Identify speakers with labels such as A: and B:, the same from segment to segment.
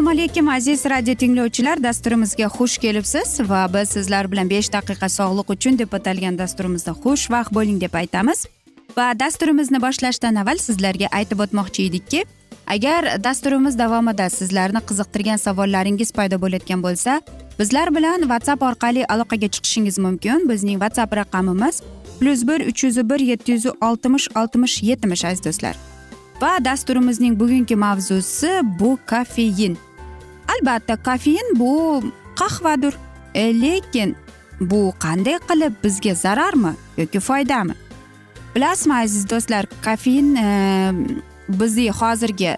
A: assalomu alaykum aziz radio tinglovchilar. Dasturimizga xush kelibsiz va biz sizlar bilan besh daqiqa sog'liq uchun deb atalgan dasturimizda xushvaqt bo'ling deb aytamiz. Va dasturimizni boshlashdan avval sizlarga aytib o'tmoqchi edikki agar dasturimiz davomida sizlarni qiziqtirgan savollaringiz paydo bo'layotgan bo'lsa bizlar bilan whatsapp orqali aloqaga chiqishingiz mumkin. Bizning whatsapp raqamimiz plyus bir uch yuz bir yetti yuz oltmish oltmish yetmish aziz do'stlar. Va dasturimizning bugungi mavzusi bu kofein. Albatta kofein bu qahvadir e, lekin bu qanday qilib bizga zararmi yoki foydami? Bilasizmi aziz do'stlar kofein e, bizning hozirgi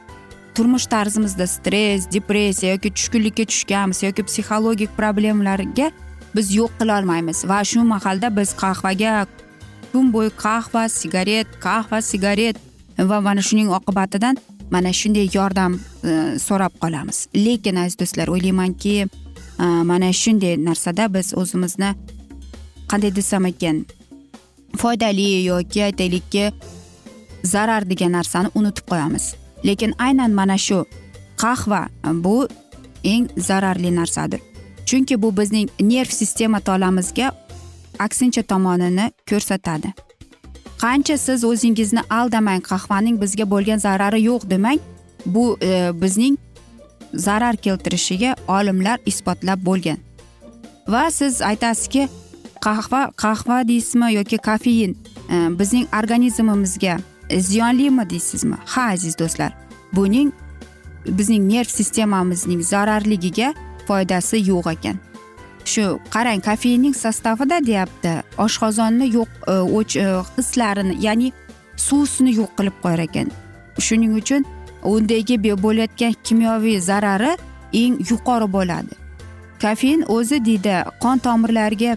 A: turmush tarzimizda stress depressiya yoki tushkunlikka tushganmiz yoki psixologik problemalarga biz yo'q qilolmaymiz. Va shu mahalda biz qahvaga kun bo'yi qahva sigaret qahva sigaret va mana shuning oqibatidan mana shunday yordam e, so'rab qolamiz. Lekin aziz do'stlar o'ylaymanki e, mana shunday narsada biz o'zimizni qanday desam ekan foydali yoki aytaylikki zarar degan narsani unutib qo'yamiz. Lekin aynan mana shu qahva bu eng zararli narsadir. Chunki bu bizning nerv sistema tolamizga aksincha tomonini ko'rsatadi. Qancha siz o'zingizni aldamang qahvaning bizga bo'lgan zarari yo'q demang bu e, bizning zarar keltirishiga olimlar isbotlab bo'lgan. Va siz aytasizki qahva qahva deysizmi yoki kofein e, bizning organizmimizga ziyonlimi deysizmi? Ha aziz do'stlar buning bizning nerv sistemamizning zararligiga foydasi yo'q ekan. Shu qarang kofeinning sostavida deyapti oshqozonni yo'q e, o'ch e, hislarini ya'ni suvsini yo'q qilib qo'yar ekan. Shuning uchun undagi bo'layotgan kimyoviy zarari eng yuqori bo'ladi. Kofein o'zi deydi qon tomirlariga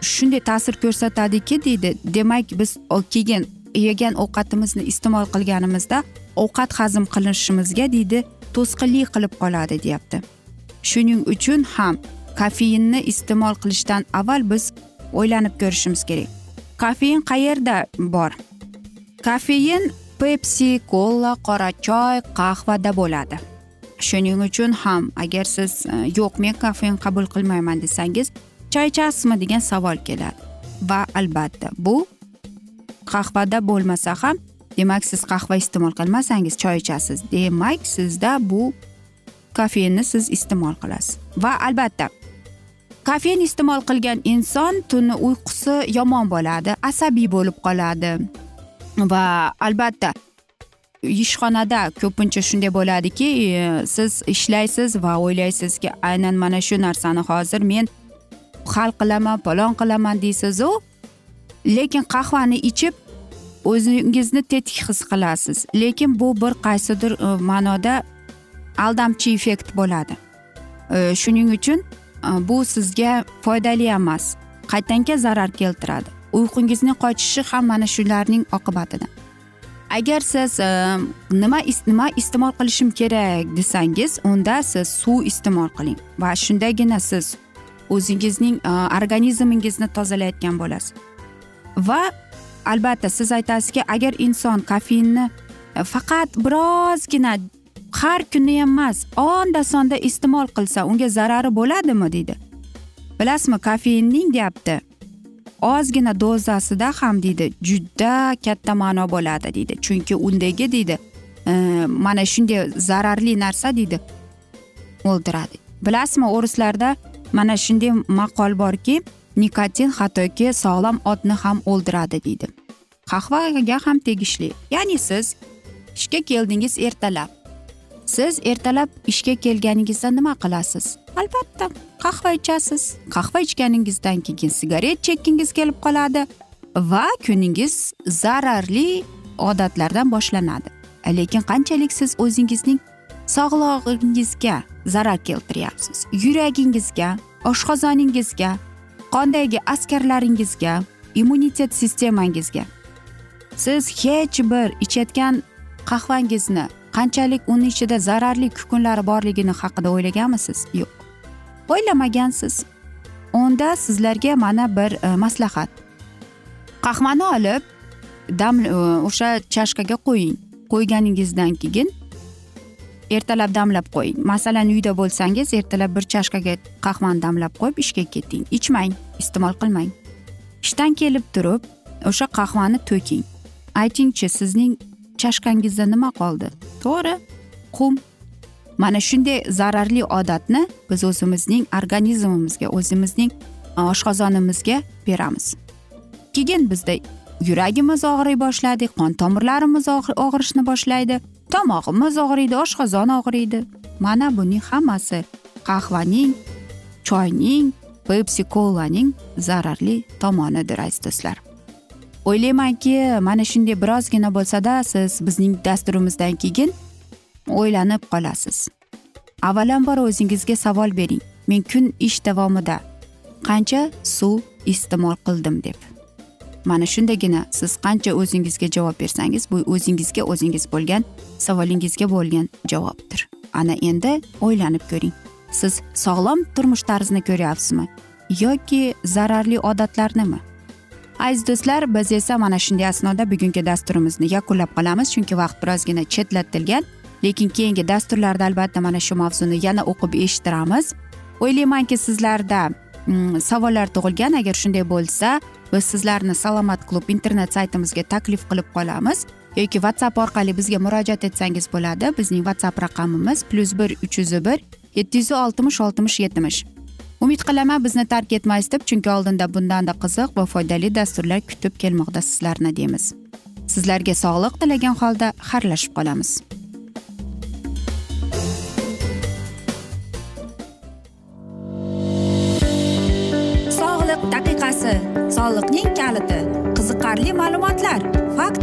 A: shunday ta'sir ko'rsatadiki deydi demak biz keyin yegan ovqatimizni iste'mol qilganimizda ovqat hazm qilinishimizga deydi to'sqinlik qilib qoladi deyapti. Shuning uchun ham kofeinni iste'mol qilishdan avval biz o'ylanib ko'rishimiz kerak. Kofein qayerda bor? Kofein pepsi kola qora choy qahvada bo'ladi. Shuning uchun ham agar siz e, yo'q men kofein qabul qilmayman desangiz choy ichasizmi degan savol keladi. Va albatta bu qahvada bo'lmasa ham demak siz qahva iste'mol qilmasangiz choy ichasiz. Demak sizda bu kofeinni siz iste'mol qilasiz. Va albatta kofein iste'mol qilgan inson tuni uyqusi yomon bo'ladi asabiy bo'lib qoladi. Va albatta ishxonada ko'pincha shunday bo'ladiki siz ishlaysiz va o'ylaysizki aynan mana shu narsani hozir men hal qilaman palon qilaman deysizu lekin qahvani ichib o'zingizni tetik his qilasiz. Lekin bu bir qaysidir e, ma'noda aldamchi effekt bo'ladi. E, shuning uchun e, bu sizga foydali emas. Qaytanga zarar keltiradi. Uyqungizning qochishi ham mana shularning oqibatidan. Agar siz nima nima iste'mol qilishim kerak desangiz unda siz suv iste'mol qiling va shundagina siz o'zingizning organizmingizni tozalayotgan bo'lasiz. Va albatta siz aytasizki agar inson kofeinni e, faqat birozgina har kuni ham emas onda sonda iste'mol qilsa unga zarari bo'ladimi deydi. Bilasizmi kofeinning deyapti. Ozgina dozasida ham deydi juda katta ma'no bo'ladi deydi. Chunki undagi deydi e, mana shunday zararli narsa deydi o'ldiradi. Bilasizmi o'rislarda mana shunday maqol borki nikotin hattoki sog'lom otni ham o'ldiradi deydi. Qahvaga ham tegishli. Ya'ni siz ishga keldingiz ertalab. Siz ertalab ishga kelganingizda nima qilasiz? Albatta qahva ichasiz. Qahva ichganingizdan keyin sigaret chekkingiz kelib qoladi va kuningiz zararli odatlardan boshlanadi. Lekin qanchalik siz o'zingizning sog'lig'ingizga zarar keltiryapsiz? Yuragingizga oshqozoningizga qondagi askarlaringizga immunitet sistemangizga? Siz hech bir ichayotgan qahvangizni qanchalik uni ichida zararli kukunlari borligini haqida o'ylaganmisiz? Yo'q. O'ylamagansiz. Unda sizlarga mana bir e, maslahat. Qahvani olib dam e, o'sha chashkaga qo'ying. Qo'yganingizdan keyin ertalab damlab qo'ying. Masalan uyda bo'lsangiz ertalab bir chashkaga qahvani damlab qo'yib ishga keting. Ichmang iste'mol qilmang. Ishdan kelib turib o'sha qahvani to'king. Aytingchi sizning chashkangizda nima qoldi? To'g'ri qum. Mana shunday zararli odatni biz o'zimizning organizmimizga o'zimizning e, oshqozonimizga beramiz. Keyin bizda yuragimiz og'riy boshladi qon tomirlarimiz og'rishni boshlaydi. Tomog'imiz og'riydi oshqozon og'riydi. Mana buning hammasi qahvaning choyning pepsi kolaning zararli tomonidir aziz do'stlar. O'ylaymanki mana shunday birozgina bo'lsada siz bizning dasturimizdan keyin o'ylanib qolasiz. Avvalambor o'zingizga savol bering. Men kun ish davomida qancha suv iste'mol qildim deb. Mana shundagina siz qancha o'zingizga javob bersangiz bu o'zingizga o'zingiz bo'lgan savolingizga bo'lgan javobdir. Ana endi o'ylanib ko'ring. Siz sog'lom turmush tarzini ko'ryapsizmi yoki zararli odatlarnimi? Aziz do'stlar biz esa mana shunday asnoda bugungi dasturimizni yakunlab qolamiz chunki vaqt birozgina chetlatilgan lekin keyingi dasturlarda albatta mana shu mavzuni yana o'qib eshittiramiz. O'ylaymanki sizlarda mm, savollar tug'ilgan agar shunday bo'lsa biz sizlarni salomat klub internet saytimizga taklif qilib qolamiz. Yoki whatsapp orqali bizga murojaat etsangiz bo'ladi. Bizning whatsapp raqamimiz plyus bir uch yuz bir yetti yuz oltmish oltmish yetmish umid qilaman bizni tark etmaysiz deb chunki oldinda bundanda qiziq va foydali dasturlar kutib kelmoqda sizlarni deymiz. Sizlarga sog'liq tilagan holda xayrlashib qolamiz.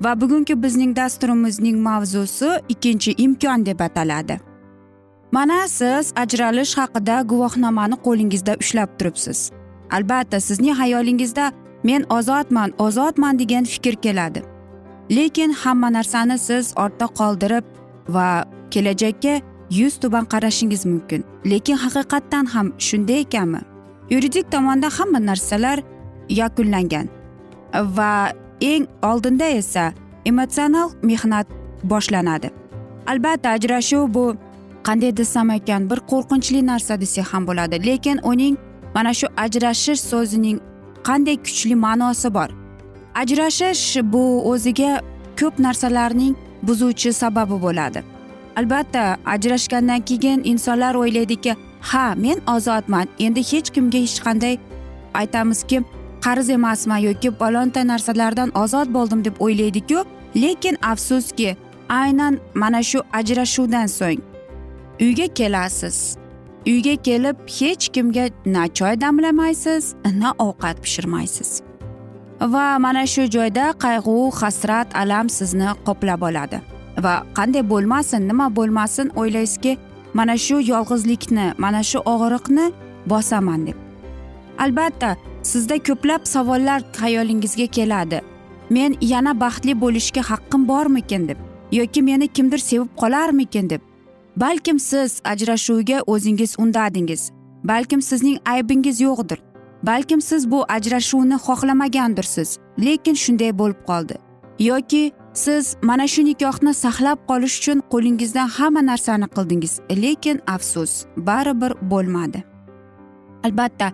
A: Va bugungi bizning dasturimizning mavzusi ikkinchi imkon deb ataladi. Mana siz ajralish haqida guvohnomani qo'lingizda ushlab turibsiz. Albatta sizning xayolingizda men ozodman ozodman degan fikr keladi. Lekin hamma narsani siz ortda qoldirib va kelajakka yuz tuban qarashingiz mumkin. Lekin haqiqatdan ham shunday ekanmi yuridik tomonda hamma narsalar yakunlangan va eng oldinda esa emotsional mehnat boshlanadi. Albatta ajrashuv bu qanday desam ekan bir qo'rqinchli narsa desak ham bo'ladi. Lekin uning mana shu ajrashish so'zining qanday kuchli ma'nosi bor. Ajrashish bu o'ziga ko'p narsalarning buzuvchi sababi bo'ladi. Albatta ajrashgandan keyin insonlar o'ylaydiki ha men ozodman endi hech kimga hech qanday aytamizki qarz emasman yoki palonta narsalardan ozod bo'ldim deb o'ylaydiku. Lekin afsuski aynan mana shu ajrashuvdan so'ng. Uyga kelasiz. Uyga kelib hech kimga na choy damlamaysiz na ovqat pishirmaysiz. Va mana shu joyda qayg'u hasrat alam sizni qoplab oladi. Va qanday bo'lmasin nima bo'lmasin o'ylaysizki mana shu yolg'izlikni mana shu og'riqni bosaman deb. Albatta sizda ko'plab savollar xayolingizga keladi. Men yana baxtli bo'lishga haqqim bormikin deb yoki meni kimdir sevib qolarmikin deb. Balkim siz ajrashuvga o'zingiz undadingiz balkim sizning aybingiz yo'qdir. Balkim siz bu ajrashuvni xohlamagandirsiz lekin shunday bo'lib qoldi. Yoki siz mana shu nikohni saqlab qolish uchun qo'lingizdan hamma narsani qildingiz lekin afsus baribir bo'lmadi. Albatta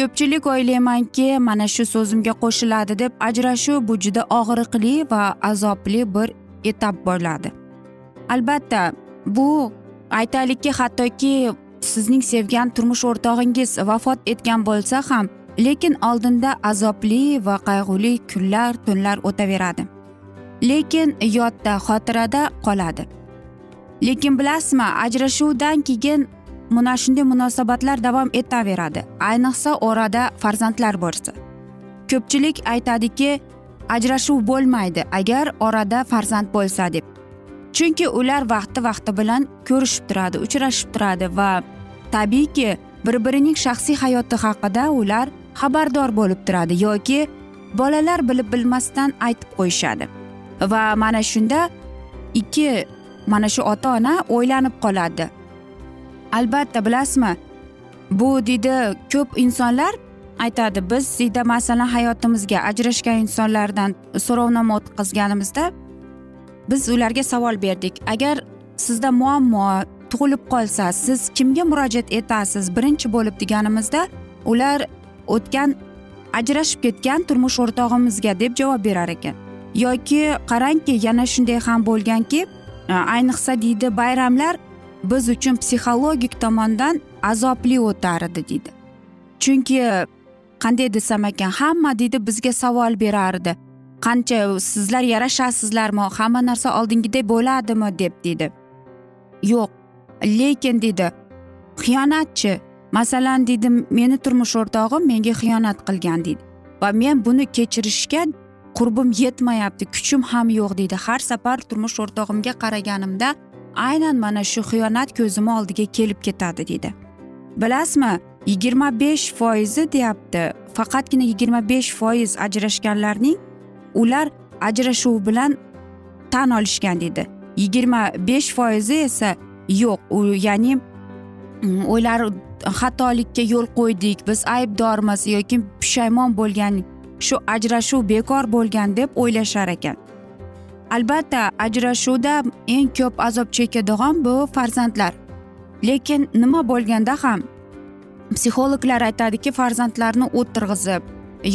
A: ko'pchilik o'ylaymanki mana shu so'zimga qo'shiladi deb ajrashuv bu juda og'riqli va azobli bir etap bo'ladi. Albatta bu aytaylikki hattoki sizning sevgan turmush o'rtog'ingiz vafot etgan bo'lsa ham lekin oldinda azobli va qayg'uli kunlar tunlar o'taveradi. Lekin yodda xotirada qoladi. Lekin bilasizmi ajrashuvdan keyin mana shunday munosabatlar davom etaveradi. Ayniqsa orada farzandlar bo'lsa ko'pchilik aytadiki ajrashuv bo'lmaydi agar orada farzand bo'lsa deb. Chunki ular vaqti vaqti bilan ko'rishib turadi uchrashib turadi va tabiiyki bir birining shaxsiy hayoti haqida ular xabardor bo'lib turadi yoki bolalar bilib bilmasdan aytib qo'yishadi. Va mana shunda ikki mana shu ota ona o'ylanib qoladi. Albatta bilasizmi? Bu deydi ko'p insonlar aytadi biz deydi masalan hayotimizga ajrashgan insonlardan so'rovnoma o'tkazganimizda biz ularga savol berdik. Agar sizda muammo tug'ilib qolsa siz kimga murojaat etasiz birinchi bo'lib deganimizda ular o'tgan ajrashib ketgan turmush o'rtog'imizga deb javob berar ekan. Yoki qarangki yana shunday ham bo'lganki e, ayniqsa deydi bayramlar biz uchun psixologik tomondan azobli o'tar edi deydi chunki qanday desam ekan hamma deydi bizga savol berardi. Qancha sizlar yarashasizlarmi hamma narsa oldingidek bo'ladimi deb deydi yo'q lekin deydi xiyonatchi. Masalan deydi meni turmush o'rtog'im menga xiyonat qilgan deydi va men buni kechirishga qurbim yetmayapti kuchim ham yo'q deydi har safar turmush o'rtog'imga qaraganimda aynan mana shu xiyonat ko'zimni oldiga kelib ketadi deydi bilasizmi yigirma besh foizi deyapti. Faqatgina yigirma besh foiz ajrashganlarning ular ajrashuv bilan tan olishgan deydi yigirma besh foizi esa yo'q. U ya'ni mm, o'ylari xatolikka yo'l qo'ydik biz aybdormiz yoki pushaymon bo'lgan shu ajrashuv bekor bo'lgan deb o'ylashar ekan. Albatta ajrashuvda eng ko'p azob chekadigan bu farzandlar. Lekin nima bo'lganda ham psixologlar aytadiki farzandlarni o'tirg'izib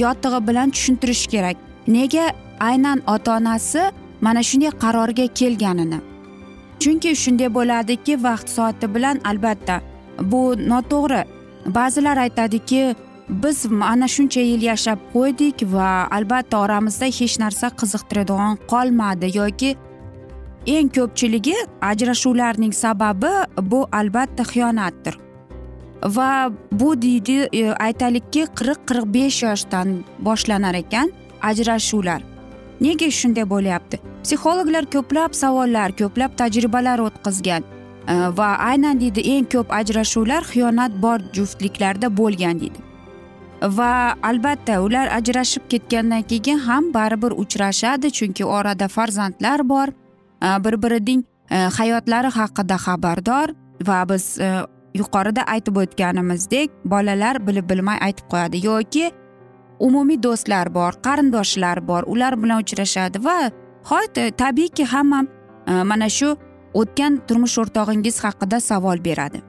A: yotig'i bilan tushuntirish kerak. Nega? Aynan ota onasi mana shunday qarorga kelganini. Chunki shunday bo'ladiki vaqt soati bilan albatta bu noto'g'ri. Ba'zilar aytadiki biz mana shuncha yil yashab qo'ydik va albatta oramizda hech narsa qiziqtiradigan qolmadi yoki eng ko'pchiligi ajrashuvlarning sababi bu albatta xiyonatdir. Va bu deydi e, aytaylikki qirq qirq besh yoshdan boshlanar ekan ajrashuvlar. Nega shunday bo'lyapti? Psixologlar ko'plab savollar ko'plab tajribalar o'tkazgan e, va aynan deydi eng ko'p ajrashuvlar xiyonat bor juftliklarda bo'lgan deydi. Va albatta ular ajrashib ketgandan keyin ham baribir uchrashadi chunki orada farzandlar bor. Bir birining e, hayotlari haqida xabardor va biz e, yuqorida aytib o'tganimizdek bolalar bilib bilmay aytib qo'yadi. Yoki umumiy do'stlar bor qarindoshlar bor ular bilan uchrashadi va hoyt e, tabiiyki hamma mana shu o'tgan turmush o'rtog'ingiz haqida savol beradi.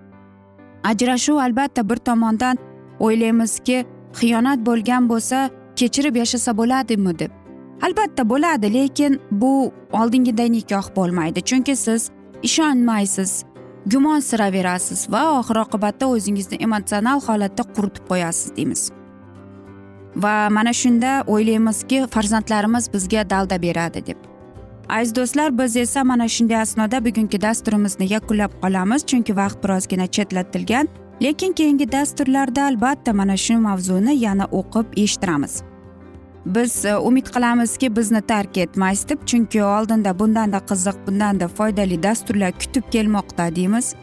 A: Ajrashuv albatta bir tomondan o'ylaymizki xiyonat bo'lgan bo'lsa kechirib yashasa bo'ladimi deb. Albatta bo'ladi lekin bu oldingiday nikoh bo'lmaydi chunki siz ishonmaysiz gumonsiraverasiz va oxir oqibatda o'zingizni emotsional holatda quritib qo'yasiz deymiz. Va mana shunda o'ylaymizki farzandlarimiz bizga dalda beradi deb. Aziz do'stlar biz esa mana shunday asnoda bugungi dasturimizni yakunlab qolamiz chunki vaqt birozgina chetlatilgan. Lekin keyingi dasturlarda albatta mana shu mavzuni yana o'qib eshittiramiz. Biz e, umid qilamizki bizni tark etmaysiz deb chunki oldinda bundanda qiziq bundanda foydali dasturlar kutib kelmoqda deymiz.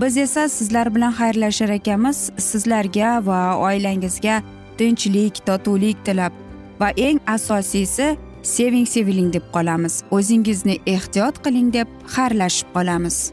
A: Biz esa sizlar bilan xayrlashar ekanmiz. Sizlarga va oilangizga tinchlik totuvlik tilab va eng asosiysi seving seviling deb qolamiz. O'zingizni ehtiyot qiling deb xayrlashib qolamiz.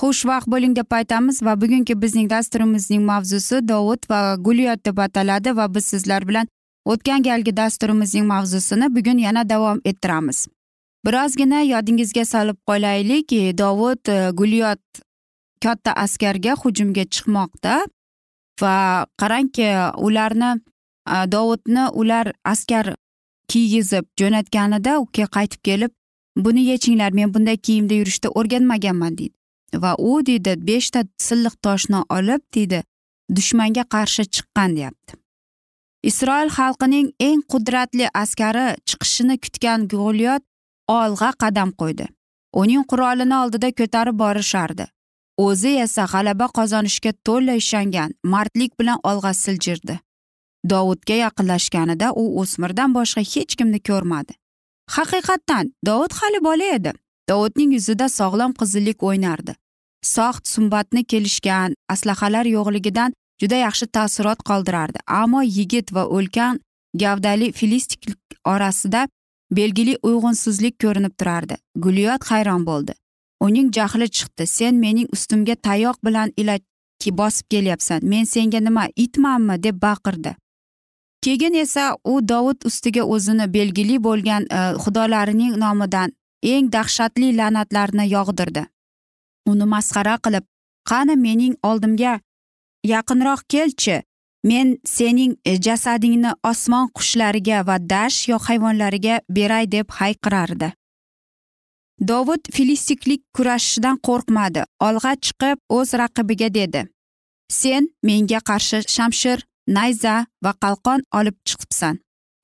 A: xushvaqt bo'ling deb aytamiz va bugungi bizning dasturimizning mavzusi dovud va gulyot deb ataladi va biz sizlar bilan o'tgan galgi dasturimizning mavzusini bugun yana davom ettiramiz. Birozgina yodingizga solib qo'yaylik dovud e, gulyot katta askarga hujumga chiqmoqda va qarangki ularni e, dovudni ular askar kiygizib jo'natganida u qaytib kelib buni yechinglar men bunday kiyimda yurishni o'rganmaganman deydi. Va u deydi beshta silliq toshni olib deydi dushmanga qarshi chiqqan deyapti. Isroil xalqining eng qudratli askari chiqishini kutgan g'ulyot olg'a qadam qo'ydi. Uning qurolini oldida ko'tarib borishardi. O'zi esa g'alaba qozonishga to'la ishongan mardlik bilan olg'a siljirdi. Dovudga yaqinlashganida u o'smirdan boshqa hech kimni ko'rmadi. Haqiqatdan dovud hali bola edi. Dovudning yuzida sog'lom qizillik o'ynardi. Soxt sumbatni kelishgan aslahalar yo'qligidan juda yaxshi taassurot qoldirardi. Ammo yigit va o'lkan gavdali filistik orasida belgili uyg'unsizlik ko'rinib turardi. Gulyot hayron bo'ldi. Uning jahli chiqdi. Sen mening ustimga tayoq bilan ila bosib kelyapsan. Men senga nima itmanmi? deb baqirdi. Keyin esa u dovud ustiga o'zini belgili bo'lgan e, xudolarining nomidan eng dahshatli la'natlarni yog'dirdi. Uni masxara qilib qani mening oldimga yaqinroq kelchi men sening jasadingni osmon qushlariga va dasht yo hayvonlariga beray deb hayqirardi. Dovud filistiklik kurashishdan qo'rqmadi olg'a chiqib o'z raqibiga dedi. Sen menga qarshi shamshir nayza va qalqon olib chiqibsan.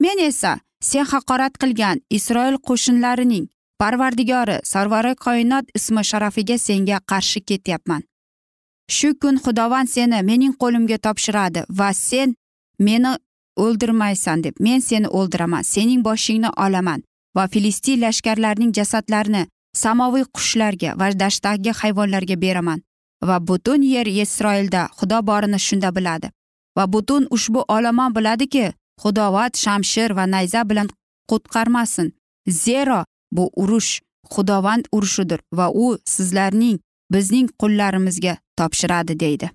A: Men esa sen haqorat qilgan isroil qo'shinlarining parvardigori sarvari koinot ismi sharafiga senga qarshi ketyapman. Shu kun xudovand seni mening qo'limga topshiradi va sen meni o'ldirmaysan deb men seni o'ldiraman sening boshingni olaman va filistin lashkarlarining jasadlarini samoviy qushlarga va dashtdagi hayvonlarga beraman va butun yer isroilda xudo borini shunda biladi va butun ushbu olomon biladiki xudovat shamshir va nayza bilan qutqarmasin. Zero bu urush xudovand urushidir va u sizlarning bizning qullarimizga topshiradi deydi.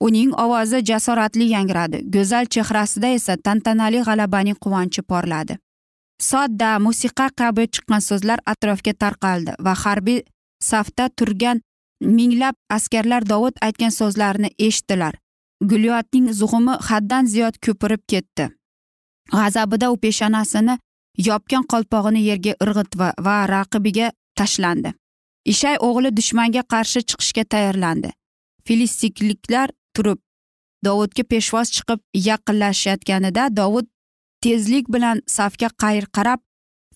A: Uning ovozi jasoratli yangradi. Go'zal chehrasida esa tantanali g'alabaning quvonchi porladi. Sodda musiqa kabi chiqqan so'zlar atrofga tarqaldi va harbiy safda turgan minglab askarlar dovud aytgan so'zlarni eshitdilar. Gulyotning zug'umi haddan ziyod ko'pirib ketdi. G'azabida u peshonasini yopgan qolpog'ini yerga irg'itdi va raqibiga tashlandi. Ishay o'g'li dushmanga qarshi chiqishga tayyorlandi. Filistikliklar turib dovudga peshvoz chiqib yaqinlashayotganida dovud tezlik bilan safga qayr qarab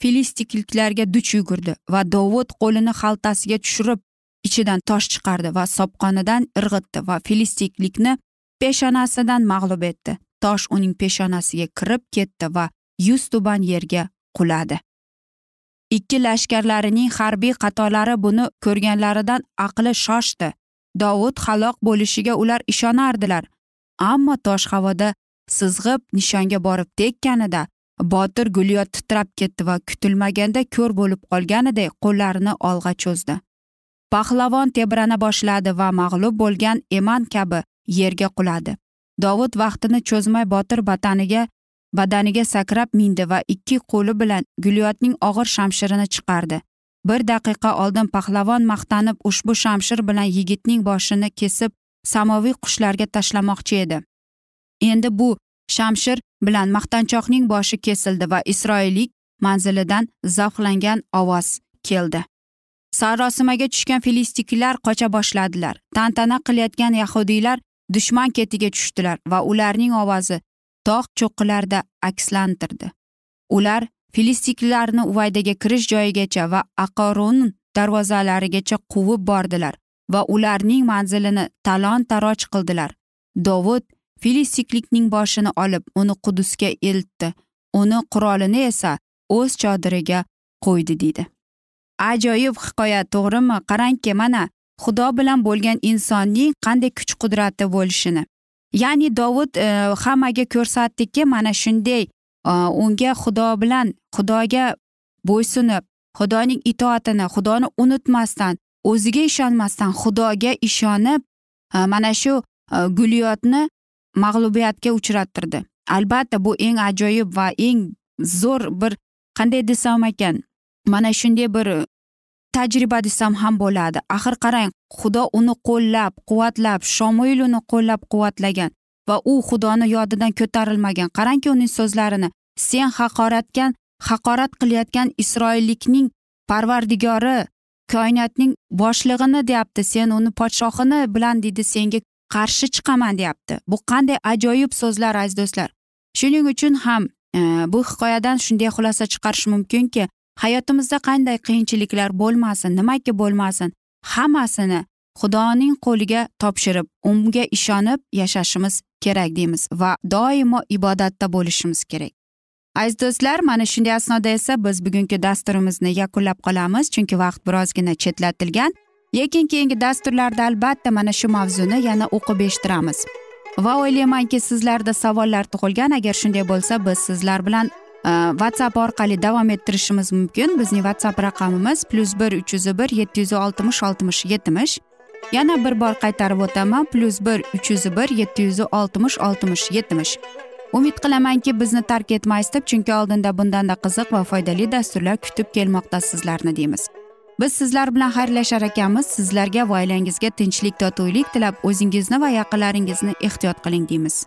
A: filistikliklarga duch yugurdi va dovud qo'lini xaltasiga tushirib ichidan tosh chiqardi va sopqonidan irg'itdi va filistiklikni peshonasidan mag'lub etdi. Tosh uning peshonasiga kirib ketdi va yuz tuban yerga quladi. Ikki lashkarlarining harbiy qatolari buni ko'rganlaridan aqli shoshdi. Dovud halok bo'lishiga ular ishonardilar ammo tosh havoda sizg'ib nishonga borib tekkanida botir gulyot titrab ketdi va kutilmaganda ko'r bo'lib qolganiday qo'llarini olg'a cho'zdi. Pahlavon tebrana boshladi va mag'lub bo'lgan eman kabi yerga quladi. Dovud vaqtini cho'zmay botir bataniga badaniga sakrab mindi va ikki qo'li bilan gulyotning og'ir shamshirini chiqardi. Bir daqiqa oldin pahlavon maqtanib ushbu shamshir bilan yigitning boshini kesib samoviy qushlarga tashlamoqchi edi. Endi bu shamshir bilan maqtanchoqning boshi kesildi va isroillik manzilidan zavqlangan ovoz keldi. Sarosimaga tushgan filistiklar qocha boshladilar. Tantana qilayotgan yahudiylar dushman ketiga tushdilar va ularning ovozi tog' cho'qqilarida akslantirdi. Ular filistiklarni uvaydaga kirish joyigacha va aqorun darvozalarigacha quvib bordilar va ularning manzilini talon taroj qildilar. Dovud filistiklikning boshini olib uni qudusga eltdi. Uni qurolini esa o'z chodiriga qo'ydi deydi. Ajoyib hikoya to'g'rimi? Qarangki mana xudo bilan bo'lgan insonning qanday kuch qudrati bo'lishini. Ya'ni dovud e, hammaga ko'rsatdiki mana shunday e, unga xudo bilan xudoga bo'ysunib xudoning itoatini xudoni unutmasdan o'ziga ishonmasdan xudoga ishonib e, mana shu gulyotni guliyotni mag'lubiyatga uchrattirdi. Albatta bu eng ajoyib va eng zo'r bir qanday desam ekan mana shunday bir tajriba desam ham bo'ladi. Axir qarang xudo uni qo'llab quvvatlab shomuil uni qo'llab quvvatlagan va u xudoni yodidan ko'tarilmagan. Qarangki uning so'zlarini sen haqoratgan haqorat qilayotgan isroillikning parvardigori koinotning boshlig'ini deyapti sen uni podshohini bilan deydi senga qarshi chiqaman deyapti. Bu qanday ajoyib so'zlar aziz do'stlar. Shuning uchun ham e, bu hikoyadan shunday xulosa chiqarish mumkinki hayotimizda qanday qiyinchiliklar bo'lmasin nimaki bo'lmasin hammasini xudoning qo'liga topshirib unga ishonib yashashimiz kerak deymiz va doimo ibodatda bo'lishimiz kerak. Aziz do'stlar mana shunday asnoda esa biz bugungi dasturimizni yakunlab qolamiz chunki vaqt birozgina chetlatilgan. Lekin keyingi dasturlarda albatta mana shu mavzuni yana o'qib eshittiramiz. Va o'ylaymanki sizlarda savollar tug'ilgan. Agar shunday bo'lsa biz sizlar bilan Э, whatsapp orqali davom ettirishimiz mumkin. Bizning whatsapp raqamimiz plyus bir uch yuz bir yetti yuz oltmish oltmish yetmish. Yana bir bor qaytarib o'taman plyus bir uch yuz bir yetti yuz oltmish oltmish yetmish. Umid qilamanki bizni tark etmaysiz deb chunki oldinda bundanda qiziq va foydali dasturlar kutib kelmoqda sizlarni deymiz. Biz sizlar bilan xayrlashar ekanmiz. Sizlarga va oilangizga tinchlik totuvlik tilab o'zingizni va yaqinlaringizni ehtiyot qiling deymiz.